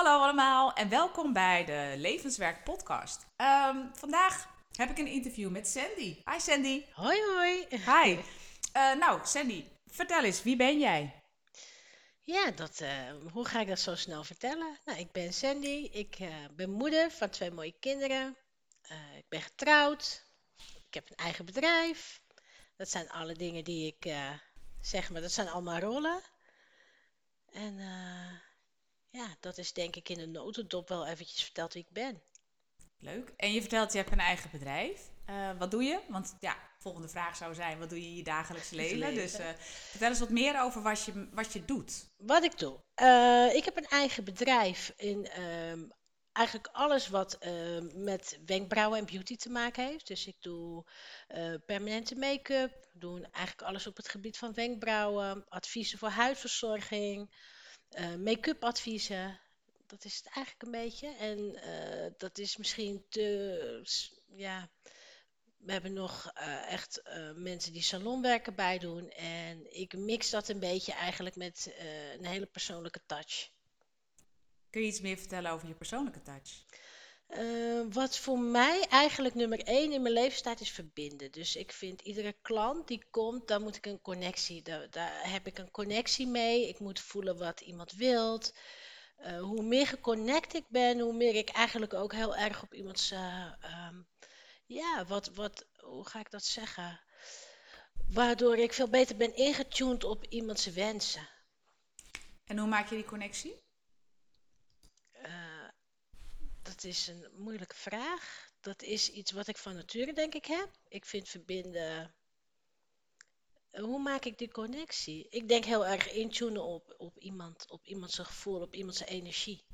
Hallo allemaal en welkom bij de Levenswerk Podcast. Ehm, vandaag heb ik een interview met Sandy. Hi Sandy. Hoi, hoi. Hi. Uh, nou, Sandy, vertel eens, wie ben jij? Ja, dat, uh, hoe ga ik dat zo snel vertellen? Nou, ik ben Sandy. Ik uh, ben moeder van twee mooie kinderen. ik ben getrouwd. Ik heb een eigen bedrijf. Dat zijn alle dingen die ik zeg, maar dat zijn allemaal rollen. En ja, dat is denk ik in een notendop wel eventjes verteld wie ik ben. Leuk. En je vertelt, je hebt een eigen bedrijf. Uh, wat doe je? Want ja, volgende vraag zou zijn, wat doe je in je dagelijkse leven? Dus uh, vertel eens wat meer over wat je, wat je doet. Wat ik doe? Uh, ik heb een eigen bedrijf in ehm, eigenlijk alles wat ehm, met wenkbrauwen en beauty te maken heeft. Dus ik doe permanente make-up, doe eigenlijk alles op het gebied van wenkbrauwen, adviezen voor huidverzorging, make-up adviezen dat is het eigenlijk een beetje. En uh, dat is misschien te. Ja, we hebben nog uh, echt mensen die salonwerken bij doen. En ik mix dat een beetje eigenlijk met een hele persoonlijke touch. Kun je iets meer vertellen over je persoonlijke touch? Wat voor mij eigenlijk nummer één in mijn leven staat, is verbinden. Dus ik vind iedere klant die komt, daar moet ik een connectie. Daar, daar heb ik een connectie mee. Ik moet voelen wat iemand wilt. Uh, hoe meer geconnect ik ben, hoe meer ik eigenlijk ook heel erg op iemands. Uh, um, ja, wat, wat, hoe ga ik dat zeggen? Waardoor ik veel beter ben ingetuned op iemands wensen. En hoe maak je die connectie? Uh, dat is een moeilijke vraag. Dat is iets wat ik van nature denk ik heb. Ik vind verbinden hoe maak ik die connectie? Ik denk heel erg intunen op, op iemand, op iemands gevoel, op iemands energie.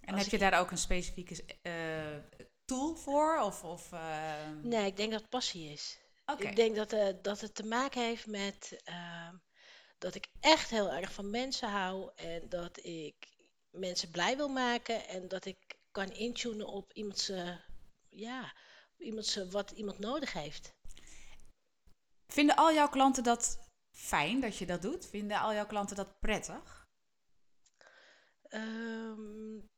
En heb je daar ook een specifieke uh, tool voor? Of, of, uh... Nee, ik denk dat het passie is. Okay. Ik denk dat, uh, dat het te maken heeft met ehm, dat ik echt heel erg van mensen hou en dat ik mensen blij wil maken en dat ik kan intunen op iemands, ja, iemands, wat iemand nodig heeft. Vinden al jouw klanten dat fijn dat je dat doet? Vinden al jouw klanten dat prettig? Um,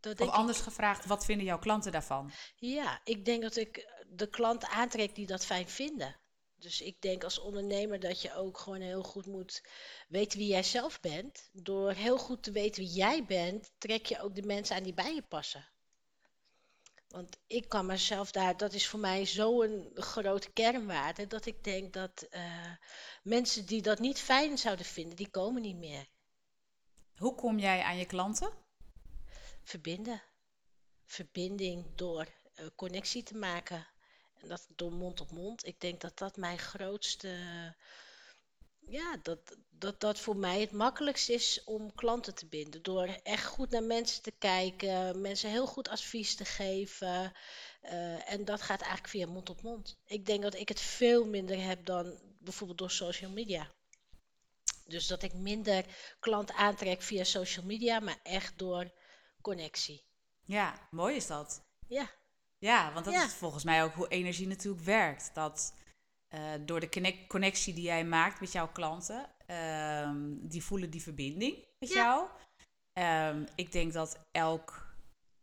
dat of anders ik... gevraagd, wat vinden jouw klanten daarvan? Ja, ik denk dat ik de klanten aantrek die dat fijn vinden. Dus ik denk als ondernemer dat je ook gewoon heel goed moet weten wie jij zelf bent. Door heel goed te weten wie jij bent, trek je ook de mensen aan die bij je passen. Want ik kan mezelf daar, dat is voor mij zo'n grote kernwaarde, dat ik denk dat uh, mensen die dat niet fijn zouden vinden, die komen niet meer. Hoe kom jij aan je klanten? Verbinden. Verbinding door uh, connectie te maken. En dat door mond op mond. Ik denk dat dat mijn grootste ja, dat, dat dat voor mij het makkelijkst is om klanten te binden. Door echt goed naar mensen te kijken, mensen heel goed advies te geven. Uh, en dat gaat eigenlijk via mond op mond. Ik denk dat ik het veel minder heb dan bijvoorbeeld door social media. Dus dat ik minder klant aantrek via social media, maar echt door connectie. Ja, mooi is dat. Ja. Ja, want dat ja. is volgens mij ook hoe energie natuurlijk werkt. Dat uh, door de connectie die jij maakt met jouw klanten, um, die voelen die verbinding met ja. jou. Um, ik denk dat elk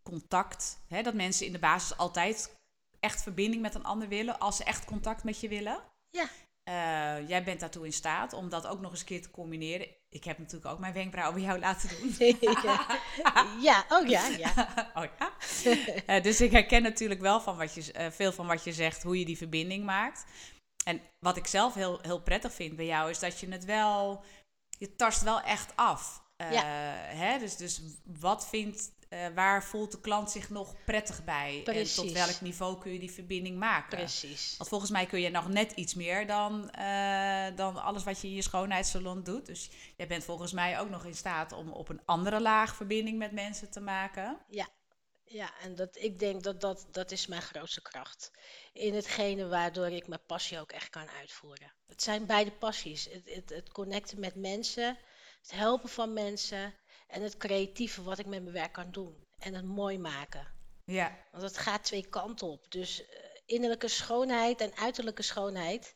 contact, hè, dat mensen in de basis altijd echt verbinding met een ander willen, als ze echt contact met je willen. Ja. Uh, jij bent daartoe in staat om dat ook nog eens een keer te combineren. Ik heb natuurlijk ook mijn wenkbrauwen bij jou laten doen. ja, oh ja. ja. oh ja. uh, dus ik herken natuurlijk wel van wat je, uh, veel van wat je zegt, hoe je die verbinding maakt. En wat ik zelf heel, heel prettig vind bij jou is dat je het wel, je tast wel echt af. Uh, ja. hè? Dus, dus wat vindt, uh, waar voelt de klant zich nog prettig bij? Precies. En tot welk niveau kun je die verbinding maken? Precies. Want volgens mij kun je nog net iets meer dan, uh, dan alles wat je in je schoonheidssalon doet. Dus jij bent volgens mij ook nog in staat om op een andere laag verbinding met mensen te maken. Ja, ja, en dat, ik denk dat, dat dat is mijn grootste kracht. In hetgene waardoor ik mijn passie ook echt kan uitvoeren. Het zijn beide passies. Het, het, het connecten met mensen, het helpen van mensen en het creatieve wat ik met mijn werk kan doen. En het mooi maken. Ja. Want het gaat twee kanten op. Dus uh, innerlijke schoonheid en uiterlijke schoonheid,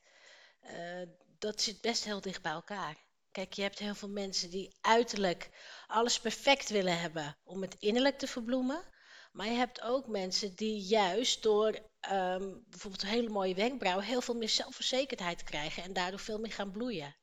uh, dat zit best heel dicht bij elkaar. Kijk, je hebt heel veel mensen die uiterlijk alles perfect willen hebben om het innerlijk te verbloemen. Maar je hebt ook mensen die juist door ehm, bijvoorbeeld een hele mooie wenkbrauw heel veel meer zelfverzekerdheid krijgen en daardoor veel meer gaan bloeien.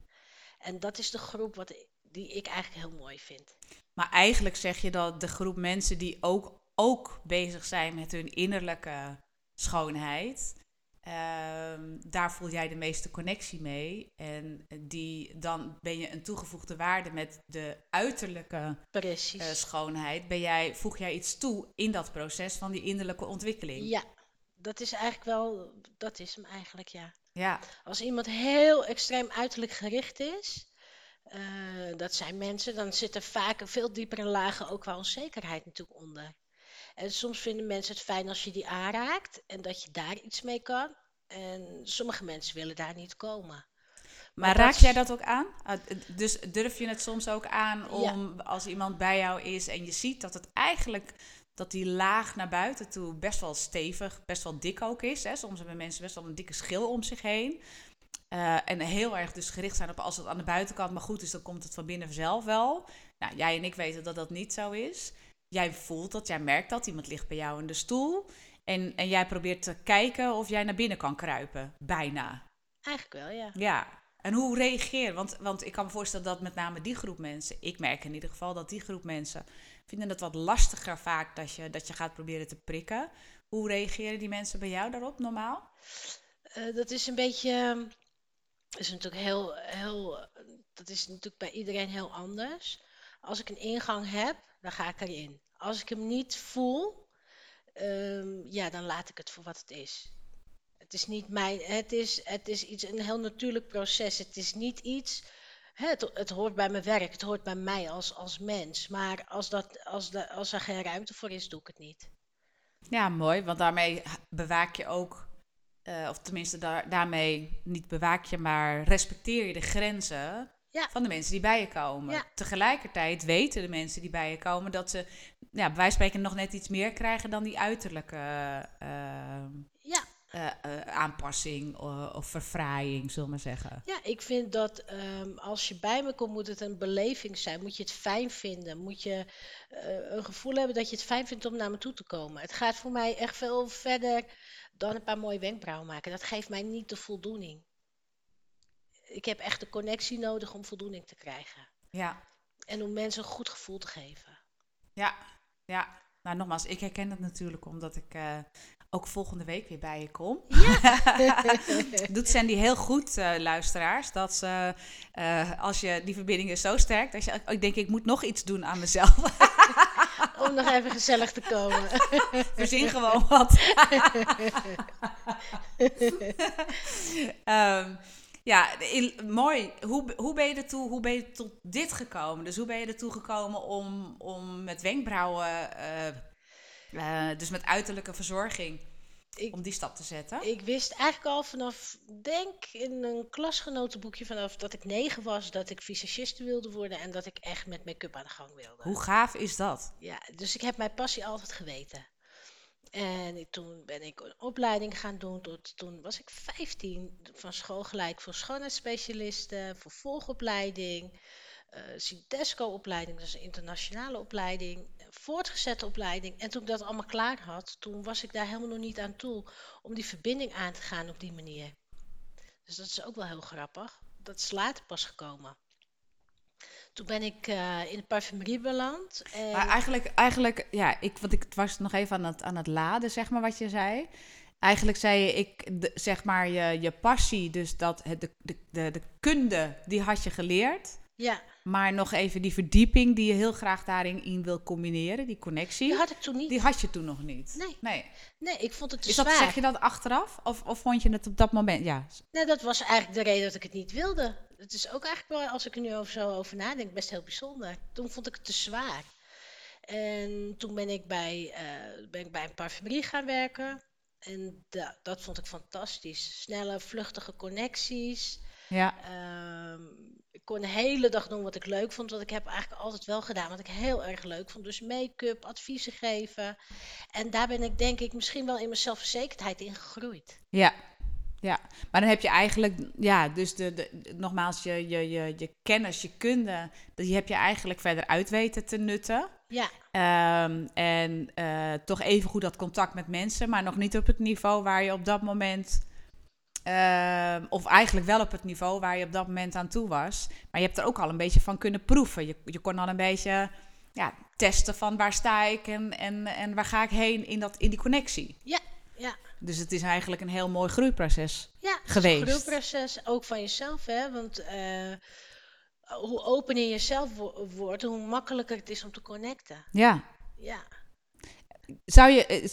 En dat is de groep wat, die ik eigenlijk heel mooi vind. Maar eigenlijk zeg je dat de groep mensen die ook, ook bezig zijn met hun innerlijke schoonheid, ehm, daar voel jij de meeste connectie mee. En die, dan ben je een toegevoegde waarde met de uiterlijke eh, schoonheid. Ben jij, voeg jij iets toe in dat proces van die innerlijke ontwikkeling? Ja, dat is eigenlijk wel, dat is hem eigenlijk, ja. Ja, Als iemand heel extreem uiterlijk gericht is, eh, dat zijn mensen, dan zit er vaak veel diepere lagen ook qua onzekerheid natuurlijk onder. En soms vinden mensen het fijn als je die aanraakt en dat je daar iets mee kan. En sommige mensen willen daar niet komen. Maar raak jij dat ook aan? Ah, Dus durf je het soms ook aan om als iemand bij jou is en je ziet dat het eigenlijk dat die laag naar buiten toe best wel stevig, best wel dik ook is. Hè? Soms hebben mensen best wel een dikke schil om zich heen. Eh, en heel erg dus gericht zijn op als het aan de buitenkant maar goed is, dan komt het van binnen vanzelf wel. Nou, jij en ik weten dat dat niet zo is. Jij voelt dat, jij merkt dat. Iemand ligt bij jou in de stoel. En, en jij probeert te kijken of jij naar binnen kan kruipen. Bijna. Eigenlijk wel, ja. Ja, en hoe reageer? Want, want ik kan me voorstellen dat met name die groep mensen, ik merk in ieder geval dat die groep mensen vinden het wat lastiger vaak dat je, dat je gaat proberen te prikken. Hoe reageren die mensen bij jou daarop normaal? Eh, dat is een beetje, ehm, is natuurlijk heel, heel, dat is natuurlijk bij iedereen heel anders. Als ik een ingang heb, dan ga ik erin. Als ik hem niet voel, ehm, ja, dan laat ik het voor wat het is. Het is niet mijn, het is, het is iets, een heel natuurlijk proces. Het is niet iets, hè, het, het hoort bij mijn werk, het hoort bij mij als, als mens. Maar als, dat, als, de, als er geen ruimte voor is, doe ik het niet. Ja, mooi, want daarmee bewaak je ook, eh, of tenminste daar, daarmee niet bewaak je, maar respecteer je de grenzen Ja. van de mensen die bij je komen. Ja. Tegelijkertijd weten de mensen die bij je komen dat ze, ja, bij wijze van spreken nog net iets meer krijgen dan die uiterlijke eh, Ja, eh, aanpassing of verfraaiing, zullen we maar zeggen. Ja, ik vind dat ehm, als je bij me komt, moet het een beleving zijn. Moet je het fijn vinden. Moet je een gevoel hebben dat je het fijn vindt om naar me toe te komen. Het gaat voor mij echt veel verder dan een paar mooie wenkbrauwen maken. Dat geeft mij niet de voldoening. Ik heb echt de connectie nodig om voldoening te krijgen. Ja, En om mensen een goed gevoel te geven. ja, ja. Nou, nogmaals, ik herken dat natuurlijk omdat ik eh, ook volgende week weer bij je kom. Doet Sandy heel goed, eh, luisteraars. Dat ze, eh, als je die verbinding is zo sterk, dat je, oh, ik denk, ik moet nog iets doen aan mezelf. Om nog even gezellig te komen. Verzin gewoon wat. Ehm, ja, mooi. Hoe, hoe, ben je ertoe, hoe ben je tot dit gekomen? Dus hoe ben je ertoe gekomen om, om met wenkbrauwen, eh, eh, dus met uiterlijke verzorging, Ik- om die stap te zetten? Ik wist eigenlijk al vanaf, denk in een klasgenotenboekje vanaf dat ik negen was, dat ik visagiste wilde worden en dat ik echt met make-up aan de gang wilde. Hoe gaaf is dat? Ja, dus ik heb mijn passie altijd geweten. En toen ben ik een opleiding gaan doen. Tot, toen was ik 15, van school gelijk voor schoonheidsspecialisten, vervolgopleiding, eh Sidesco-opleiding, dat is een internationale opleiding, voortgezette opleiding. En toen ik dat allemaal klaar had, toen was ik daar helemaal nog niet aan toe om die verbinding aan te gaan op die manier. Dus dat is ook wel heel grappig. Dat is later pas gekomen. Toen ben ik eh, in de parfumerie beland. En... Maar eigenlijk, eigenlijk ja, ik, want ik was nog even aan het, aan het laden, zeg maar, wat je zei. Eigenlijk zei je, ik, de, zeg maar, je, je passie, dus dat het, de, de, de, de kunde, die had je geleerd. Ja, Maar nog even die verdieping die je heel graag daarin in wil combineren, die connectie, die had ik toen niet. die had je toen nog niet. Nee. nee. Nee, ik vond het te Is dat, zwaar. zeg je dat achteraf? Of, of vond je het op dat moment? Ja. Nee, dat was eigenlijk de reden dat ik het niet wilde. Het is ook eigenlijk wel, als ik er nu over, zo over nadenk, best heel bijzonder. Toen vond ik het te zwaar. En toen ben ik bij, eh, ben ik bij een parfumerie gaan werken. En da- dat vond ik fantastisch. Snelle, vluchtige connecties. Ja. Ehm, ik kon de hele dag doen wat ik leuk vond. Wat ik heb eigenlijk altijd wel gedaan. Wat ik heel erg leuk vond. Dus make-up, adviezen geven. En daar ben ik denk ik misschien wel in mijn zelfverzekerdheid in gegroeid. Ja. Ja, maar dan heb je eigenlijk, ja, dus de, de, nogmaals, je, je, je, je kennis, je kunde, die heb je eigenlijk verder uit weten te nutten. Ja, Ehm, en eh, toch even goed dat contact met mensen, maar nog niet op het niveau waar je op dat moment. Ehm, of eigenlijk wel op het niveau waar je op dat moment aan toe was. Maar je hebt er ook al een beetje van kunnen proeven. Je, je kon al een beetje ja, testen van waar sta ik en, en, en waar ga ik heen in, dat, in die connectie. ja. Dus het is eigenlijk een heel mooi groeiproces. Ja, Geweest. een groeiproces ook van jezelf, hè? Want eh, hoe opener je jezelf wo- wordt, hoe makkelijker het is om te connecten. Ja. Ja, Zou je, eh,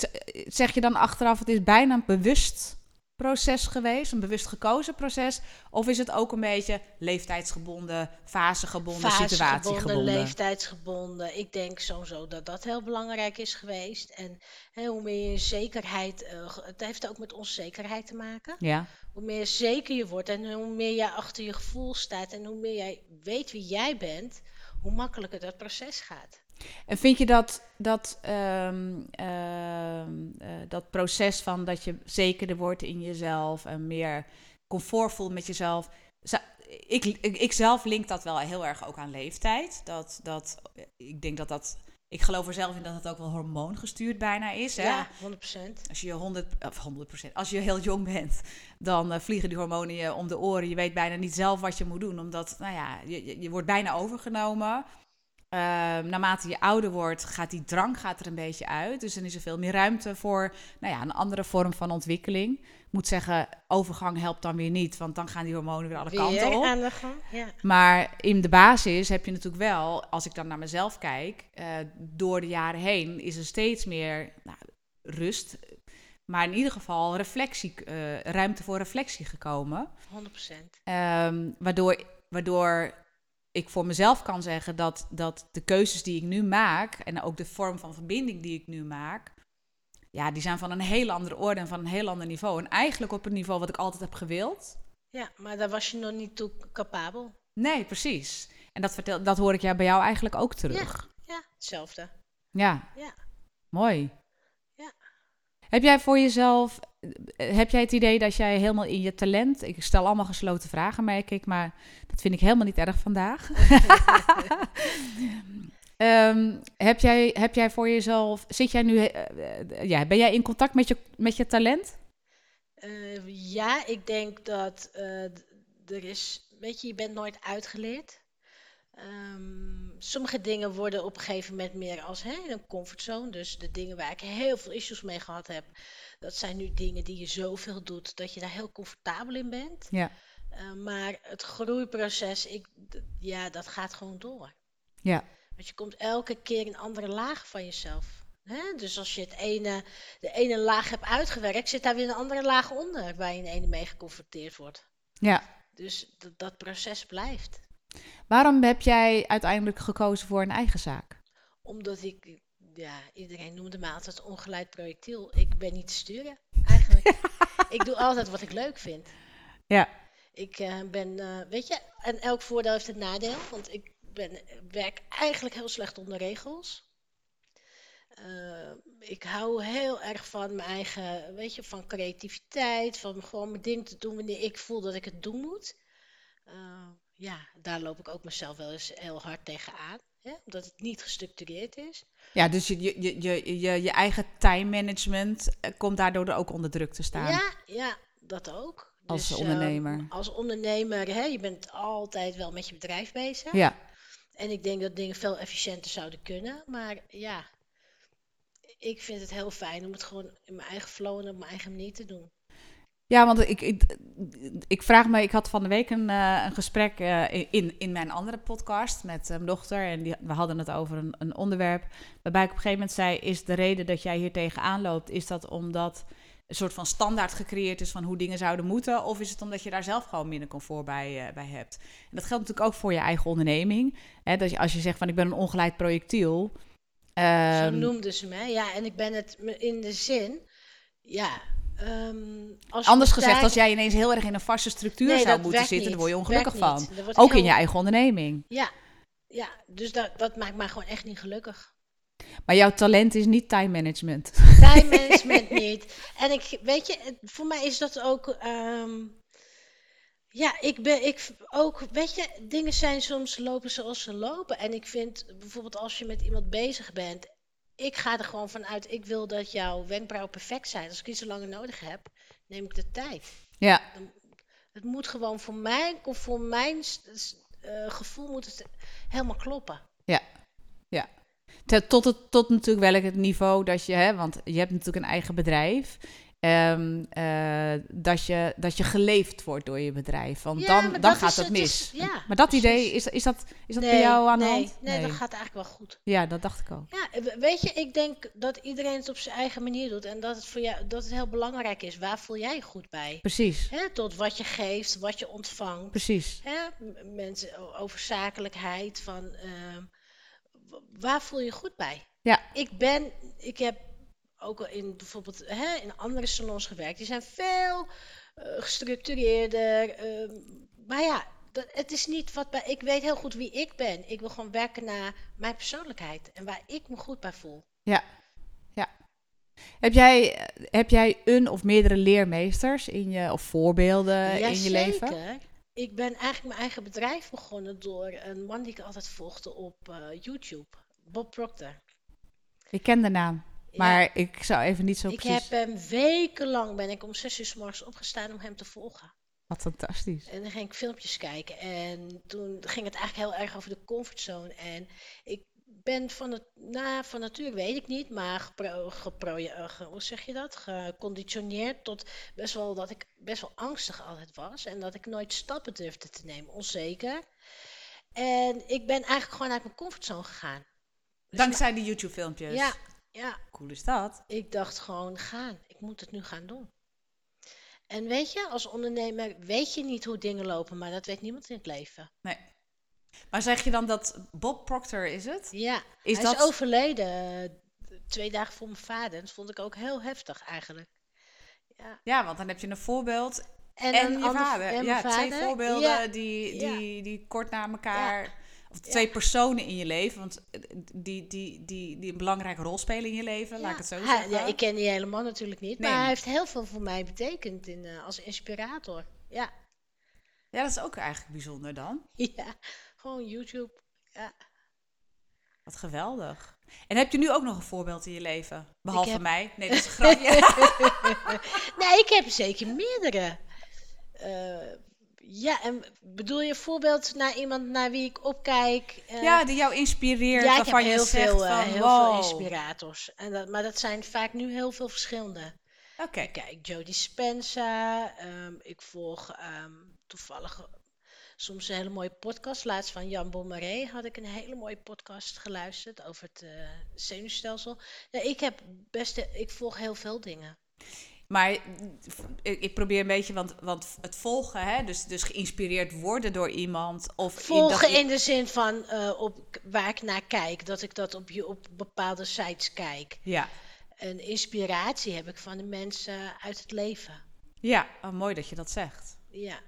zeg je dan achteraf, het is bijna bewust proces geweest, een bewust gekozen proces? Of is het ook een beetje leeftijdsgebonden, fasegebonden, fasegebonden, situatiegebonden? leeftijdsgebonden. Ik denk sowieso dat dat heel belangrijk is geweest. En hè, hoe meer je zekerheid, eh, het heeft ook met onzekerheid te maken. Ja, Hoe meer zeker je wordt en hoe meer jij achter je gevoel staat en hoe meer jij weet wie jij bent, hoe makkelijker dat proces gaat. En vind je dat, dat, ehm, ehm, eh, dat proces van dat je zekerder wordt in jezelf en meer comfort voelt met jezelf... Ik, ik, ik zelf link dat wel heel erg ook aan leeftijd. Dat, dat, ik denk dat dat... Ik geloof er zelf in dat het ook wel hormoongestuurd bijna is. Hè? Ja, 100%. Als je 100, of 100%, als je heel jong bent, dan eh, vliegen die hormonen je om de oren. Je weet bijna niet zelf wat je moet doen, omdat, nou ja, je, je, je wordt bijna overgenomen. Ehm, naarmate je ouder wordt, gaat die drang gaat er een beetje uit. Dus dan is er veel meer ruimte voor nou ja, een andere vorm van ontwikkeling. Ik moet zeggen, overgang helpt dan weer niet, want dan gaan die hormonen weer alle kanten op. aan de gang. Ja. Maar in de basis heb je natuurlijk wel, als ik dan naar mezelf kijk, eh, door de jaren heen is er steeds meer nou, rust. Maar in ieder geval reflectie, eh, ruimte voor reflectie gekomen. 100%. Ehm, waardoor, waardoor ik voor mezelf kan zeggen dat, dat de keuzes die ik nu maak en ook de vorm van verbinding die ik nu maak, ja, die zijn van een heel andere orde en van een heel ander niveau. En eigenlijk op een niveau wat ik altijd heb gewild. Ja, maar daar was je nog niet toe capabel. Nee, precies. En dat, vertel, dat hoor ik ja, bij jou eigenlijk ook terug. Ja, hetzelfde. Ja. Ja. Mooi. Ja. Heb jij voor jezelf, heb jij het idee dat jij helemaal in je talent, ik stel allemaal gesloten vragen, merk ik, maar dat vind ik helemaal niet erg vandaag. Ehm, heb, jij, heb jij voor jezelf, zit jij nu, eh, eh, ja, ben jij in contact met je, met je talent? Eh, ja, ik denk dat eh, er is, weet je, je bent nooit uitgeleerd. Ehm, sommige dingen worden op een gegeven moment meer als hè, een comfortzone. Dus de dingen waar ik heel veel issues mee gehad heb, dat zijn nu dingen die je zoveel doet dat je daar heel comfortabel in bent. Ja. Eh, maar het groeiproces, ik, ja, dat gaat gewoon door. Ja. Want je komt elke keer in andere lagen van jezelf. Hè? Dus als je het ene, de ene laag hebt uitgewerkt, zit daar weer een andere laag onder waar je in ene mee geconfronteerd wordt. Ja. Dus dat, dat proces blijft. Waarom heb jij uiteindelijk gekozen voor een eigen zaak? Omdat ik, ja, iedereen noemde me altijd ongeleid projectiel. Ik ben niet te sturen, eigenlijk. ik doe altijd wat ik leuk vind. Ja. Ik eh, ben, eh, weet je, en elk voordeel heeft een nadeel. Want ik ben, werk eigenlijk heel slecht onder regels. Eh, ik hou heel erg van mijn eigen, weet je, van creativiteit. Van gewoon mijn ding te doen wanneer ik voel dat ik het doen moet. Ja, daar loop ik ook mezelf wel eens heel hard tegenaan. Hè? Omdat het niet gestructureerd is. Ja, dus je, je, je, je, je, eigen time management eh, komt daardoor ook onder druk te staan. Ja, ja, dat ook. Als Dus, ondernemer. ehm, als ondernemer, hè, je bent altijd wel met je bedrijf bezig. Ja. En ik denk dat dingen veel efficiënter zouden kunnen. Maar ja, ik vind het heel fijn om het gewoon in mijn eigen flow en op mijn eigen manier te doen. Ja, want ik, ik, ik vraag me, ik had van de week een, eh, een gesprek eh, in, in mijn andere podcast met mijn dochter. En die, we hadden het over een, een onderwerp waarbij ik op een gegeven moment zei, is de reden dat jij hier tegenaan loopt, is dat omdat een soort van standaard gecreëerd is van hoe dingen zouden moeten? Of is het omdat je daar zelf gewoon minder comfort bij, eh, bij hebt? En dat geldt natuurlijk ook voor je eigen onderneming. Hè, dat je, als je zegt van ik ben een ongeleid projectiel. Zo ehm, noemden ze mij. Ja, en ik ben het me- in de zin, ja. Ehm, als Anders de gezegd, als jij ineens heel erg in een vaste structuur Nee, zou moeten zitten, dan word je ongelukkig van. Ook in je eigen onderneming. Ja, ja dus dat, dat maakt mij gewoon echt niet gelukkig. Maar jouw talent is niet time management. Time management niet. En ik, weet je, voor mij is dat ook. ehm, ja, ik ben ik ook. Weet je, dingen zijn soms lopen zoals ze lopen. En ik vind bijvoorbeeld als je met iemand bezig bent. Ik ga er gewoon vanuit, ik wil dat jouw wenkbrauwen perfect zijn. Als ik iets langer nodig heb, neem ik de tijd. Ja, Het moet gewoon voor mij, of voor mijn eh, gevoel moet het helemaal kloppen. ja, ja. Tot, het, tot natuurlijk wel het niveau dat je, hè, want je hebt natuurlijk een eigen bedrijf. Ehm, eh, dat, je, dat je geleefd wordt door je bedrijf. Want Ja, dan, dan dat gaat het is- mis. ja, maar dat idee, is, is dat, is dat bij jou aan de nee, hand? Nee, dat gaat eigenlijk wel goed. Ja, dat dacht ik al. Ja, we- weet je, ik denk dat iedereen het op zijn eigen manier doet. En dat het voor jou dat het heel belangrijk is. Waar voel jij je goed bij? Precies, Hè, tot wat je geeft, wat je ontvangt. precies. M- mensen over zakelijkheid. Van, ehm, waar voel je je goed bij? Ja. Ik ben, ik heb ook al in bijvoorbeeld hè, in andere salons gewerkt. Die zijn veel eh, gestructureerder. ehm, maar ja, dat, het is niet wat bij. Ik weet heel goed wie ik ben. Ik wil gewoon werken naar mijn persoonlijkheid en waar ik me goed bij voel. Ja, ja. Heb jij, heb jij een of meerdere leermeesters in je, of voorbeelden in je leven? Jazeker. Ik ben eigenlijk mijn eigen bedrijf begonnen door een man die ik altijd volgde op eh, YouTube, Bob Proctor. Ik ken de naam, Ja, maar ik zou even niet zo ik precies... heb hem wekenlang ben ik om zes uur s morgens opgestaan om hem te volgen. Wat fantastisch. En dan ging ik filmpjes kijken. En toen ging het eigenlijk heel erg over de comfortzone. En ik ben van het, nou, van natuur weet ik niet, maar gepro, gepro, ge- hoe zeg je dat? Geconditioneerd tot best wel dat ik best wel angstig altijd was. En dat ik nooit stappen durfde te nemen, onzeker. En ik ben eigenlijk gewoon uit mijn comfortzone gegaan. Dus Dankzij die YouTube-filmpjes. Ja, ja, Cool is dat. ik dacht gewoon gaan. Ik moet het nu gaan doen. En weet je, als ondernemer weet je niet hoe dingen lopen, maar dat weet niemand in het leven. Nee. Maar zeg je dan dat Bob Proctor is het? Ja, Is hij dat... is overleden eh, twee dagen voor mijn vader. Dat vond ik ook heel heftig eigenlijk. Ja. Ja, want dan heb je een voorbeeld En, en, een je ander- vader. en ja, twee voorbeelden Ja, die, die, die kort na elkaar... Of Ja. twee personen in je leven, want eh, die, die, die, die een belangrijke rol spelen in je leven, laat ik het zo zeggen. ja, ik ken die helemaal natuurlijk niet, Nee. maar hij heeft heel veel voor mij betekend in, eh, als inspirator. Ja. Ja, dat is ook eigenlijk bijzonder dan. ja, gewoon YouTube. Ja. Wat geweldig. En heb je nu ook nog een voorbeeld in je leven? Behalve heb- mij? Nee, dat is een grapje. Nee, ik heb er zeker meerdere. Eh, ja, en bedoel je een voorbeeld naar iemand naar wie ik opkijk? eh, ja, die jou inspireert, Ja, ik heb je heel, veel, eh, van, heel wow. veel inspirators. En dat, maar dat zijn vaak nu heel veel verschillende. Oké, Kijk, Jodie Spencer. ehm, ik volg ehm, toevallig eh, soms een hele mooie podcast. Laatst van Jan Bommeré had ik een hele mooie podcast geluisterd over het eh, zenuwstelsel. Ik heb best, ik volg heel veel dingen. Maar ik, ik probeer een beetje, want, want het volgen, hè, dus, dus geïnspireerd worden door iemand. Of in Volgen in de zin van eh, op, waar ik naar kijk, dat ik dat op, je, op bepaalde sites kijk. Ja, En inspiratie heb ik van de mensen uit het leven. ja oh, mooi dat je dat zegt. Ja.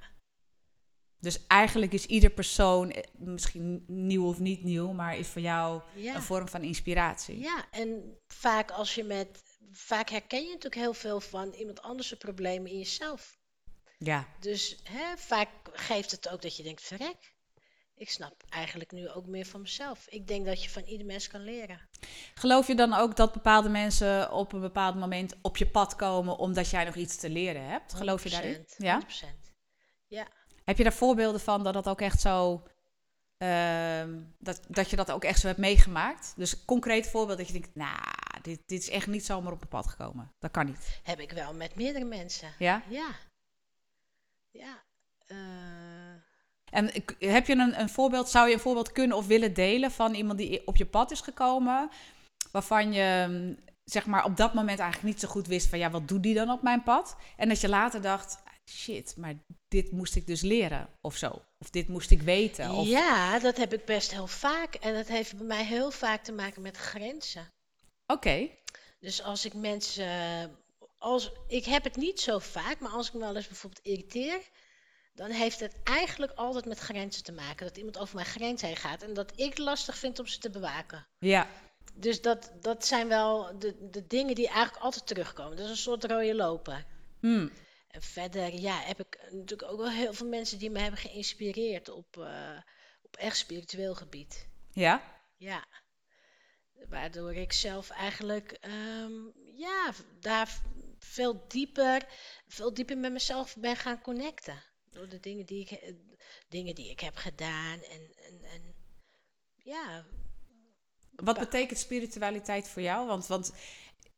Dus eigenlijk is ieder persoon, eh, misschien nieuw of niet nieuw, maar is voor jou Ja. een vorm van inspiratie. Ja, en vaak als je met. Vaak herken je natuurlijk heel veel van iemand anders' problemen in jezelf. Ja. Dus hè, vaak geeft het ook dat je denkt: verrek. Ik snap eigenlijk nu ook meer van mezelf. Ik denk dat je van ieder mens kan leren. Geloof je dan ook dat bepaalde mensen op een bepaald moment op je pad komen omdat jij nog iets te leren hebt? Geloof je daarin? 100%, Ja. 100%. Ja. Heb je daar voorbeelden van dat dat ook echt zo. ehm, dat, dat je dat ook echt zo hebt meegemaakt? Dus een concreet voorbeeld dat je denkt, nou, dit, dit is echt niet zomaar op mijn pad gekomen. Dat kan niet. Heb ik wel met meerdere mensen. Ja? Ja. Ja. eh, En heb je een, een voorbeeld, zou je een voorbeeld kunnen of willen delen van iemand die op je pad is gekomen, waarvan je mm, zeg maar op dat moment eigenlijk niet zo goed wist van ja, wat doet die dan op mijn pad? En dat je later dacht, "Ah, shit, maar dit moest ik dus leren of zo. Of dit moest ik weten. Of, Ja, dat heb ik best heel vaak. En dat heeft bij mij heel vaak te maken met grenzen. Oké, Dus als ik mensen. Als, ik heb het niet zo vaak, maar als ik me wel eens bijvoorbeeld irriteer. Dan heeft het eigenlijk altijd met grenzen te maken. Dat iemand over mijn grens heen gaat. En dat ik lastig vind om ze te bewaken. ja, Dus dat, dat zijn wel de, de dingen die eigenlijk altijd terugkomen. Dat is een soort rode loper. Hmm. En verder, ja, heb ik natuurlijk ook wel heel veel mensen die me hebben geïnspireerd op, eh, op echt spiritueel gebied. Ja? Ja. Waardoor ik zelf eigenlijk, ehm, ja, daar veel dieper, veel dieper met mezelf ben gaan connecten. Door de dingen die ik, dingen die ik heb gedaan. En, en, en ja, Wat betekent spiritualiteit voor jou? Want, want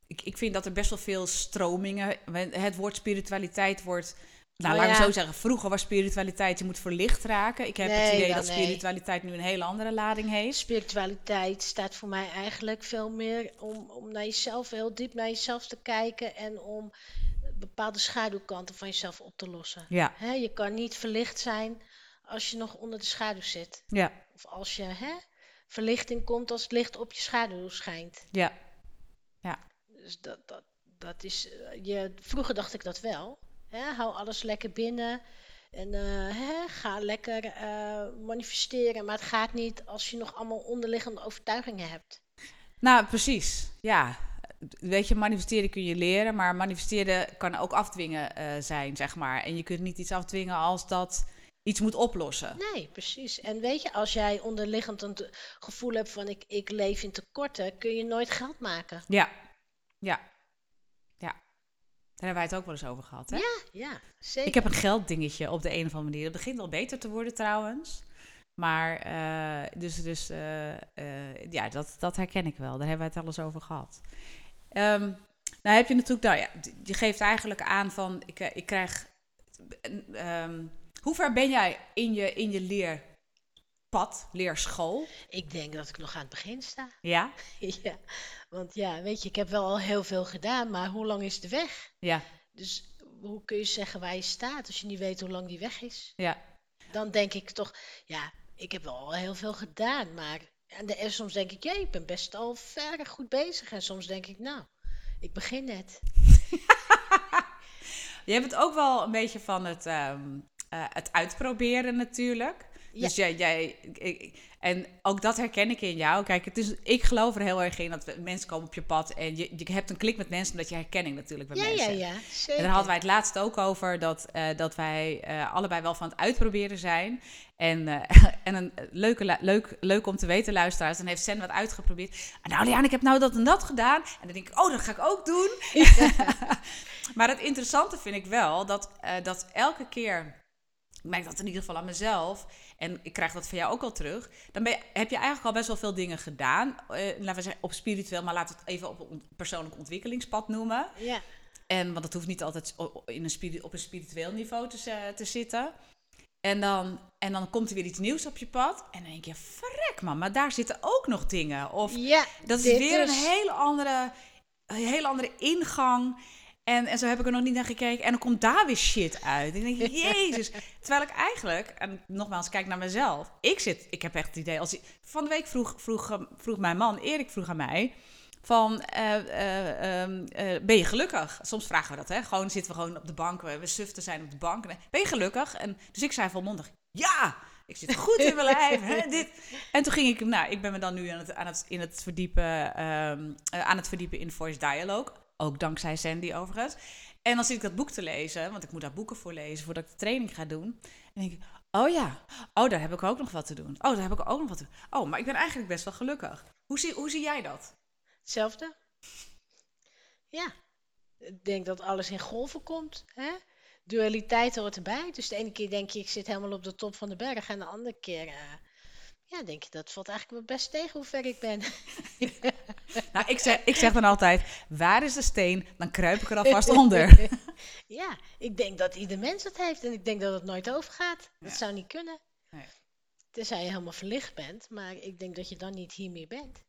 ik, ik vind dat er best wel veel stromingen. Het woord spiritualiteit wordt. Nou, Oh laat ik ja. zo zeggen. Vroeger was spiritualiteit, je moet verlicht raken. Ik heb het idee ja, dat nee. spiritualiteit nu een hele andere lading heeft. spiritualiteit staat voor mij eigenlijk veel meer om, om naar jezelf, heel diep naar jezelf te kijken en om bepaalde schaduwkanten van jezelf op te lossen. Ja, je kan niet verlicht zijn als je nog onder de schaduw zit. ja, Of als je hè, verlichting komt als het licht op je schaduw schijnt. ja. Dus dat, dat, dat is. eh, je, vroeger dacht ik dat wel. Hou alles lekker binnen. En eh, hè, ga lekker eh, manifesteren. Maar het gaat niet als je nog allemaal onderliggende overtuigingen hebt. Nou, precies. Ja. Weet je, manifesteren kun je leren, maar manifesteren kan ook afdwingen eh, zijn, zeg maar. En je kunt niet iets afdwingen als dat iets moet oplossen. Nee, precies. En weet je, als jij onderliggend een gevoel hebt van ik, ik leef in tekorten, kun je nooit geld maken. Ja, ja. Daar hebben wij het ook wel eens over gehad, hè? Ja, ja, zeker. Ik heb een gelddingetje op de een of andere manier. Het begint wel beter te worden trouwens. Maar, eh, dus, dus eh, eh, ja, dat, dat herken ik wel. Daar hebben wij het alles over gehad. Ehm, nou heb je natuurlijk, nou ja, je geeft eigenlijk aan van, ik, ik krijg, ehm, hoe ver ben jij in je, in je leerpad, leerschool? Ik denk dat ik nog aan het begin sta. Ja? ja, want ja, weet je, ik heb wel al heel veel gedaan, maar hoe lang is de weg? Ja, Dus hoe kun je zeggen waar je staat als je niet weet hoe lang die weg is? ja. Dan denk ik toch, ja, ik heb wel al heel veel gedaan, maar en, de, en soms denk ik, ja, ik ben best al ver goed bezig. En soms denk ik, nou, ik begin net. Je hebt het ook wel een beetje van het, ehm, eh, het uitproberen natuurlijk. Ja. Dus jij, jij ik- en ook dat herken ik in jou. Kijk, het is, ik geloof er heel erg in dat mensen komen op je pad en je, je hebt een klik met mensen omdat je herkenning natuurlijk bij Ja, ja, mensen. ja, En zeker. daar hadden wij het laatst ook over dat, eh, dat wij eh, allebei wel van het uitproberen zijn. En, eh, en een leuke, leuk, leuk om te weten, luisteraars. Dan heeft Sen wat uitgeprobeerd. En nou, Liane, ik heb nou dat en dat gedaan. En dan denk ik, oh, dat ga ik ook doen. maar het interessante vind ik wel dat, dat elke keer. Ik merk dat in ieder geval aan mezelf. En ik krijg dat van jou ook al terug. Dan ben je, heb je eigenlijk al best wel veel dingen gedaan. eh, laten we zeggen op spiritueel, maar laten we het even op een persoonlijk ontwikkelingspad noemen. Ja, En, want het hoeft niet altijd in een op een spiritueel niveau te, te zitten. En dan, en dan komt er weer iets nieuws op je pad. En dan denk je, verrek man, maar daar zitten ook nog dingen. Of ja dat is weer is- een hele andere, een hele andere ingang. En, en zo heb ik er nog niet naar gekeken. En dan komt daar weer shit uit. En ik denk, jezus. Terwijl ik eigenlijk, en nogmaals, kijk naar mezelf. Ik zit, ik heb echt het idee, als van de week vroeg, vroeg, vroeg mijn man, Erik vroeg aan mij, van, eh, eh, ehm, eh, ben je gelukkig? Soms vragen we dat, hè. Gewoon zitten we gewoon op de bank, we, we suften zijn op de bank. En, Ben je gelukkig? En, dus ik zei volmondig, ja! Ik zit goed in mijn lijf. Hè, dit. En toen ging ik, nou, ik ben me dan nu aan het, aan het, in het verdiepen, ehm, eh, aan het verdiepen in Voice Dialogue. Ook dankzij Sandy overigens. En dan zit ik dat boek te lezen, want ik moet daar boeken voor lezen voordat ik de training ga doen. En denk ik, oh ja, oh daar heb ik ook nog wat te doen. Oh, daar heb ik ook nog wat te doen. Oh, maar ik ben eigenlijk best wel gelukkig. Hoe zie, hoe zie jij dat? Hetzelfde? Ja. Ik denk dat alles in golven komt. Hè? Dualiteit hoort erbij. Dus de ene keer denk je, ik zit helemaal op de top van de berg. En de andere keer, eh, ja, denk je, dat valt eigenlijk wel best tegen hoe ver ik ben. Nou, ik zeg, ik zeg dan altijd, waar is de steen? Dan kruip ik er alvast onder. ja, ik denk dat ieder mens het heeft. En ik denk dat het nooit overgaat. Dat zou niet kunnen. Nee. Tenzij je helemaal verlicht bent. Maar ik denk dat je dan niet hier meer bent.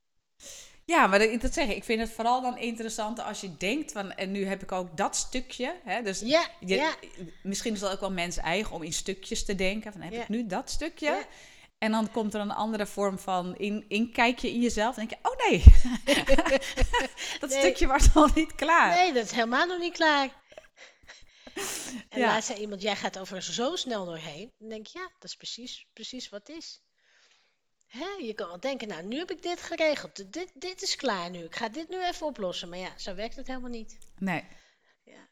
Ja, maar dat, dat zeg ik. Ik vind het vooral dan interessant als je denkt van, en nu heb ik ook dat stukje. Hè, dus Ja, je- ja. misschien is dat ook wel mens eigen om in stukjes te denken. Van, heb Ja. ik nu dat stukje? En dan komt er een andere vorm van in, inkijkje in jezelf. Dan denk je, oh nee, dat Nee. stukje was nog niet klaar. Nee, dat is helemaal nog niet klaar. En Ja. laatst zei iemand, jij gaat over zo snel doorheen. Dan denk ik, ja, dat is precies, precies wat het is. Hè, je kan wel denken, nou, nu heb ik dit geregeld. Dit, dit is klaar nu. Ik ga dit nu even oplossen. Maar ja, zo werkt het helemaal niet. Nee. Ja,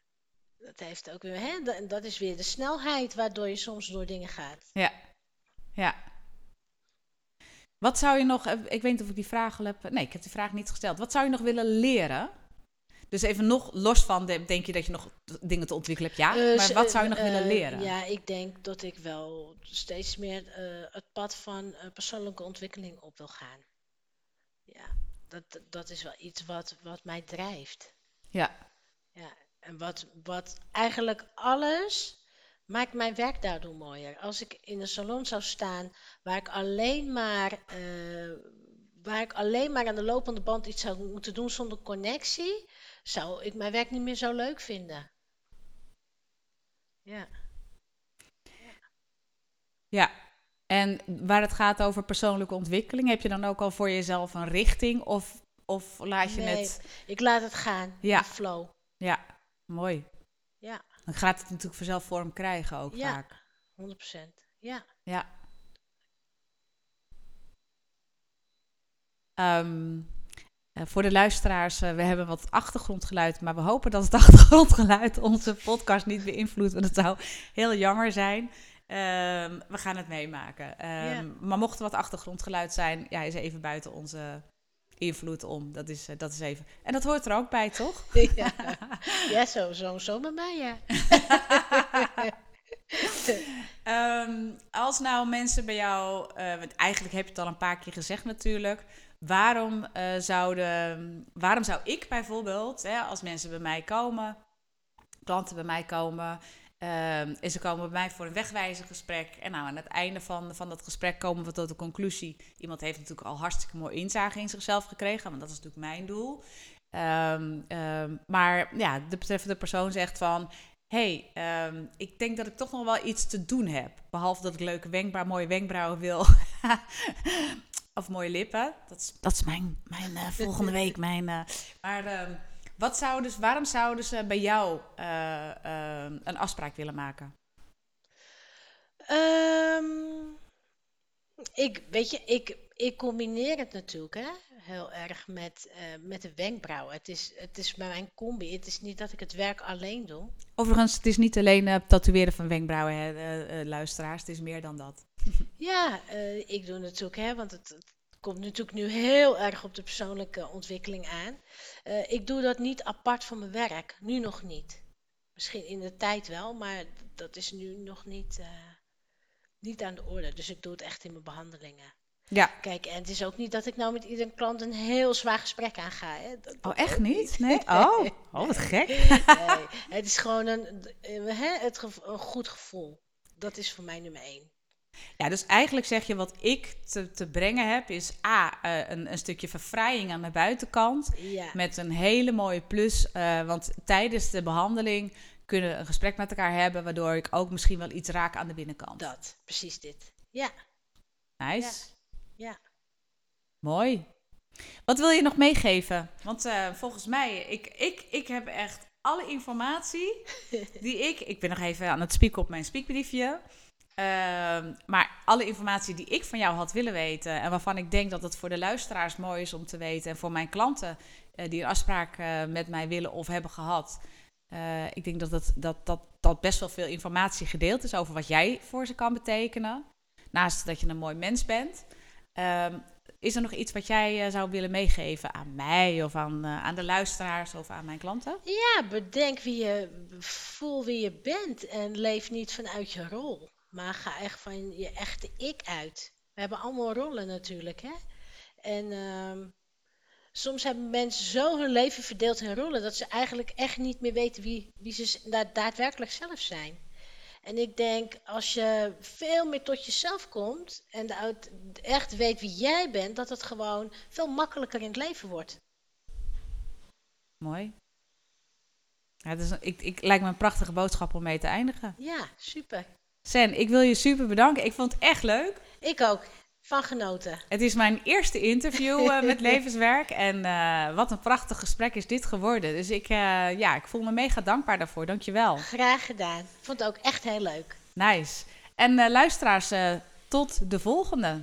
dat heeft ook weer, hè, da- dat is weer de snelheid waardoor je soms door dingen gaat. Ja. Ja. Wat zou je nog, eh, ik weet niet of ik die vraag al heb, nee, ik heb die vraag niet gesteld. Wat zou je nog willen leren? Dus even nog los van, de- denk je dat je nog dingen te ontwikkelen hebt? Ja, Eh, maar wat zou je nog willen eh, leren? Ja, ik denk dat ik wel steeds meer het pad van persoonlijke ontwikkeling op wil gaan. Ja, dat, dat is wel iets wat, wat mij drijft. Ja. Ja, en wat, wat eigenlijk alles maakt mijn werk daardoor mooier. Als ik in een salon zou staan waar ik alleen maar, eh, waar ik alleen maar aan de lopende band iets zou moeten doen zonder connectie, zou ik mijn werk niet meer zo leuk vinden. Ja. Ja. En waar het gaat over persoonlijke ontwikkeling, heb je dan ook al voor jezelf een richting? Of, of laat je Nee, het... ik laat het gaan. Ja. De flow. Ja, mooi. Ja, Dan gaat het natuurlijk vanzelf vorm krijgen ook Ja. vaak. 100%. Ja. Ja. Ehm, eh, voor de luisteraars, eh, we hebben wat achtergrondgeluid, maar we hopen dat het achtergrondgeluid onze podcast niet beïnvloedt, want het zou heel jammer zijn. Ehm, we gaan het meemaken. Ehm, Ja. Maar mocht er wat achtergrondgeluid zijn, ja, is even buiten onze invloed om. Dat is, eh, dat is even. En dat hoort er ook bij, toch? ja. ja, zo, zo, zo met mij, ja. Ehm, als nou mensen bij jou, eh, want eigenlijk heb je het al een paar keer gezegd natuurlijk. Waarom, eh, zouden, waarom zou ik bijvoorbeeld, hè, als mensen bij mij komen, klanten bij mij komen, ehm, en ze komen bij mij voor een wegwijzergesprek. En nou, aan het einde van, van dat gesprek komen we tot de conclusie. Iemand heeft natuurlijk al hartstikke mooi inzage in zichzelf gekregen, want dat is natuurlijk mijn doel. Ehm, ehm, maar ja, de betreffende persoon zegt van hey, ik denk dat ik toch nog wel iets te doen heb. Behalve dat ik leuke wenkbrauw, mooie wenkbrauwen wil. of mooie lippen. Dat is, dat is mijn, mijn eh, volgende week. Mijn, eh, maar wat zouden, ze- waarom zouden ze bij jou eh, ehm, een afspraak willen maken? Ehm, ik, weet je, ik, ik combineer het natuurlijk hè, heel erg met, eh, met de wenkbrauwen. Het is, het is mijn combi. Het is niet dat ik het werk alleen doe. Overigens, het is niet alleen eh, tatoeëren van wenkbrauwen, hè, eh, eh, luisteraars. Het is meer dan dat. Ja, eh, ik doe natuurlijk, hè, want het komt natuurlijk nu heel erg op de persoonlijke ontwikkeling aan. Eh, ik doe dat niet apart van mijn werk. Nu nog niet. Misschien in de tijd wel, maar dat is nu nog niet, eh, niet aan de orde. Dus ik doe het echt in mijn behandelingen. Ja. Kijk, en het is ook niet dat ik nou met iedere klant een heel zwaar gesprek aanga. Hè. Dat, Oh, echt niet? Nee? Oh, oh wat gek. Nee, het is gewoon een, eh, hè, het een goed gevoel. Dat is voor mij nummer één. Ja, dus eigenlijk zeg je wat ik te, te brengen heb, is A, eh, een, een stukje verfraaiing aan de buitenkant. Ja, Met een hele mooie plus. eh, want tijdens de behandeling kunnen we een gesprek met elkaar hebben, waardoor ik ook misschien wel iets raak aan de binnenkant. dat. Precies dit. Ja, Nice. ja. Mooi. Wat wil je nog meegeven? Want eh, volgens mij, ik, ik, ik heb echt alle informatie die ik... Ik ben nog even aan het spieken op mijn spiekbriefje. Ehm, maar alle informatie die ik van jou had willen weten... en waarvan ik denk dat het voor de luisteraars mooi is om te weten... en voor mijn klanten eh, die een afspraak eh, met mij willen of hebben gehad... eh, ik denk dat, dat, dat, dat best wel veel informatie gedeeld is... over wat jij voor ze kan betekenen. Naast dat je een mooi mens bent... Ehm, is er nog iets wat jij zou willen meegeven aan mij of aan, aan de luisteraars of aan mijn klanten? Ja, bedenk wie je, voel wie je bent en leef niet vanuit je rol. Maar ga echt van je echte ik uit. We hebben allemaal rollen natuurlijk, hè. En ehm, soms hebben mensen zo hun leven verdeeld in rollen... dat ze eigenlijk echt niet meer weten wie, wie ze daadwerkelijk zelf zijn. En ik denk, als je veel meer tot jezelf komt... en echt weet wie jij bent... dat het gewoon veel makkelijker in het leven wordt. Mooi. Ja, het is ik, ik, lijkt me een prachtige boodschap om mee te eindigen. Ja, super. Sen, ik wil je super bedanken. Ik vond het echt leuk. Ik ook. Van genoten. Het is mijn eerste interview eh, met Levenswerk. En eh, wat een prachtig gesprek is dit geworden. Dus ik, eh, ja, ik voel me mega dankbaar daarvoor. Dankjewel. Graag gedaan. Vond het ook echt heel leuk. Nice. En luisteraars, tot de volgende.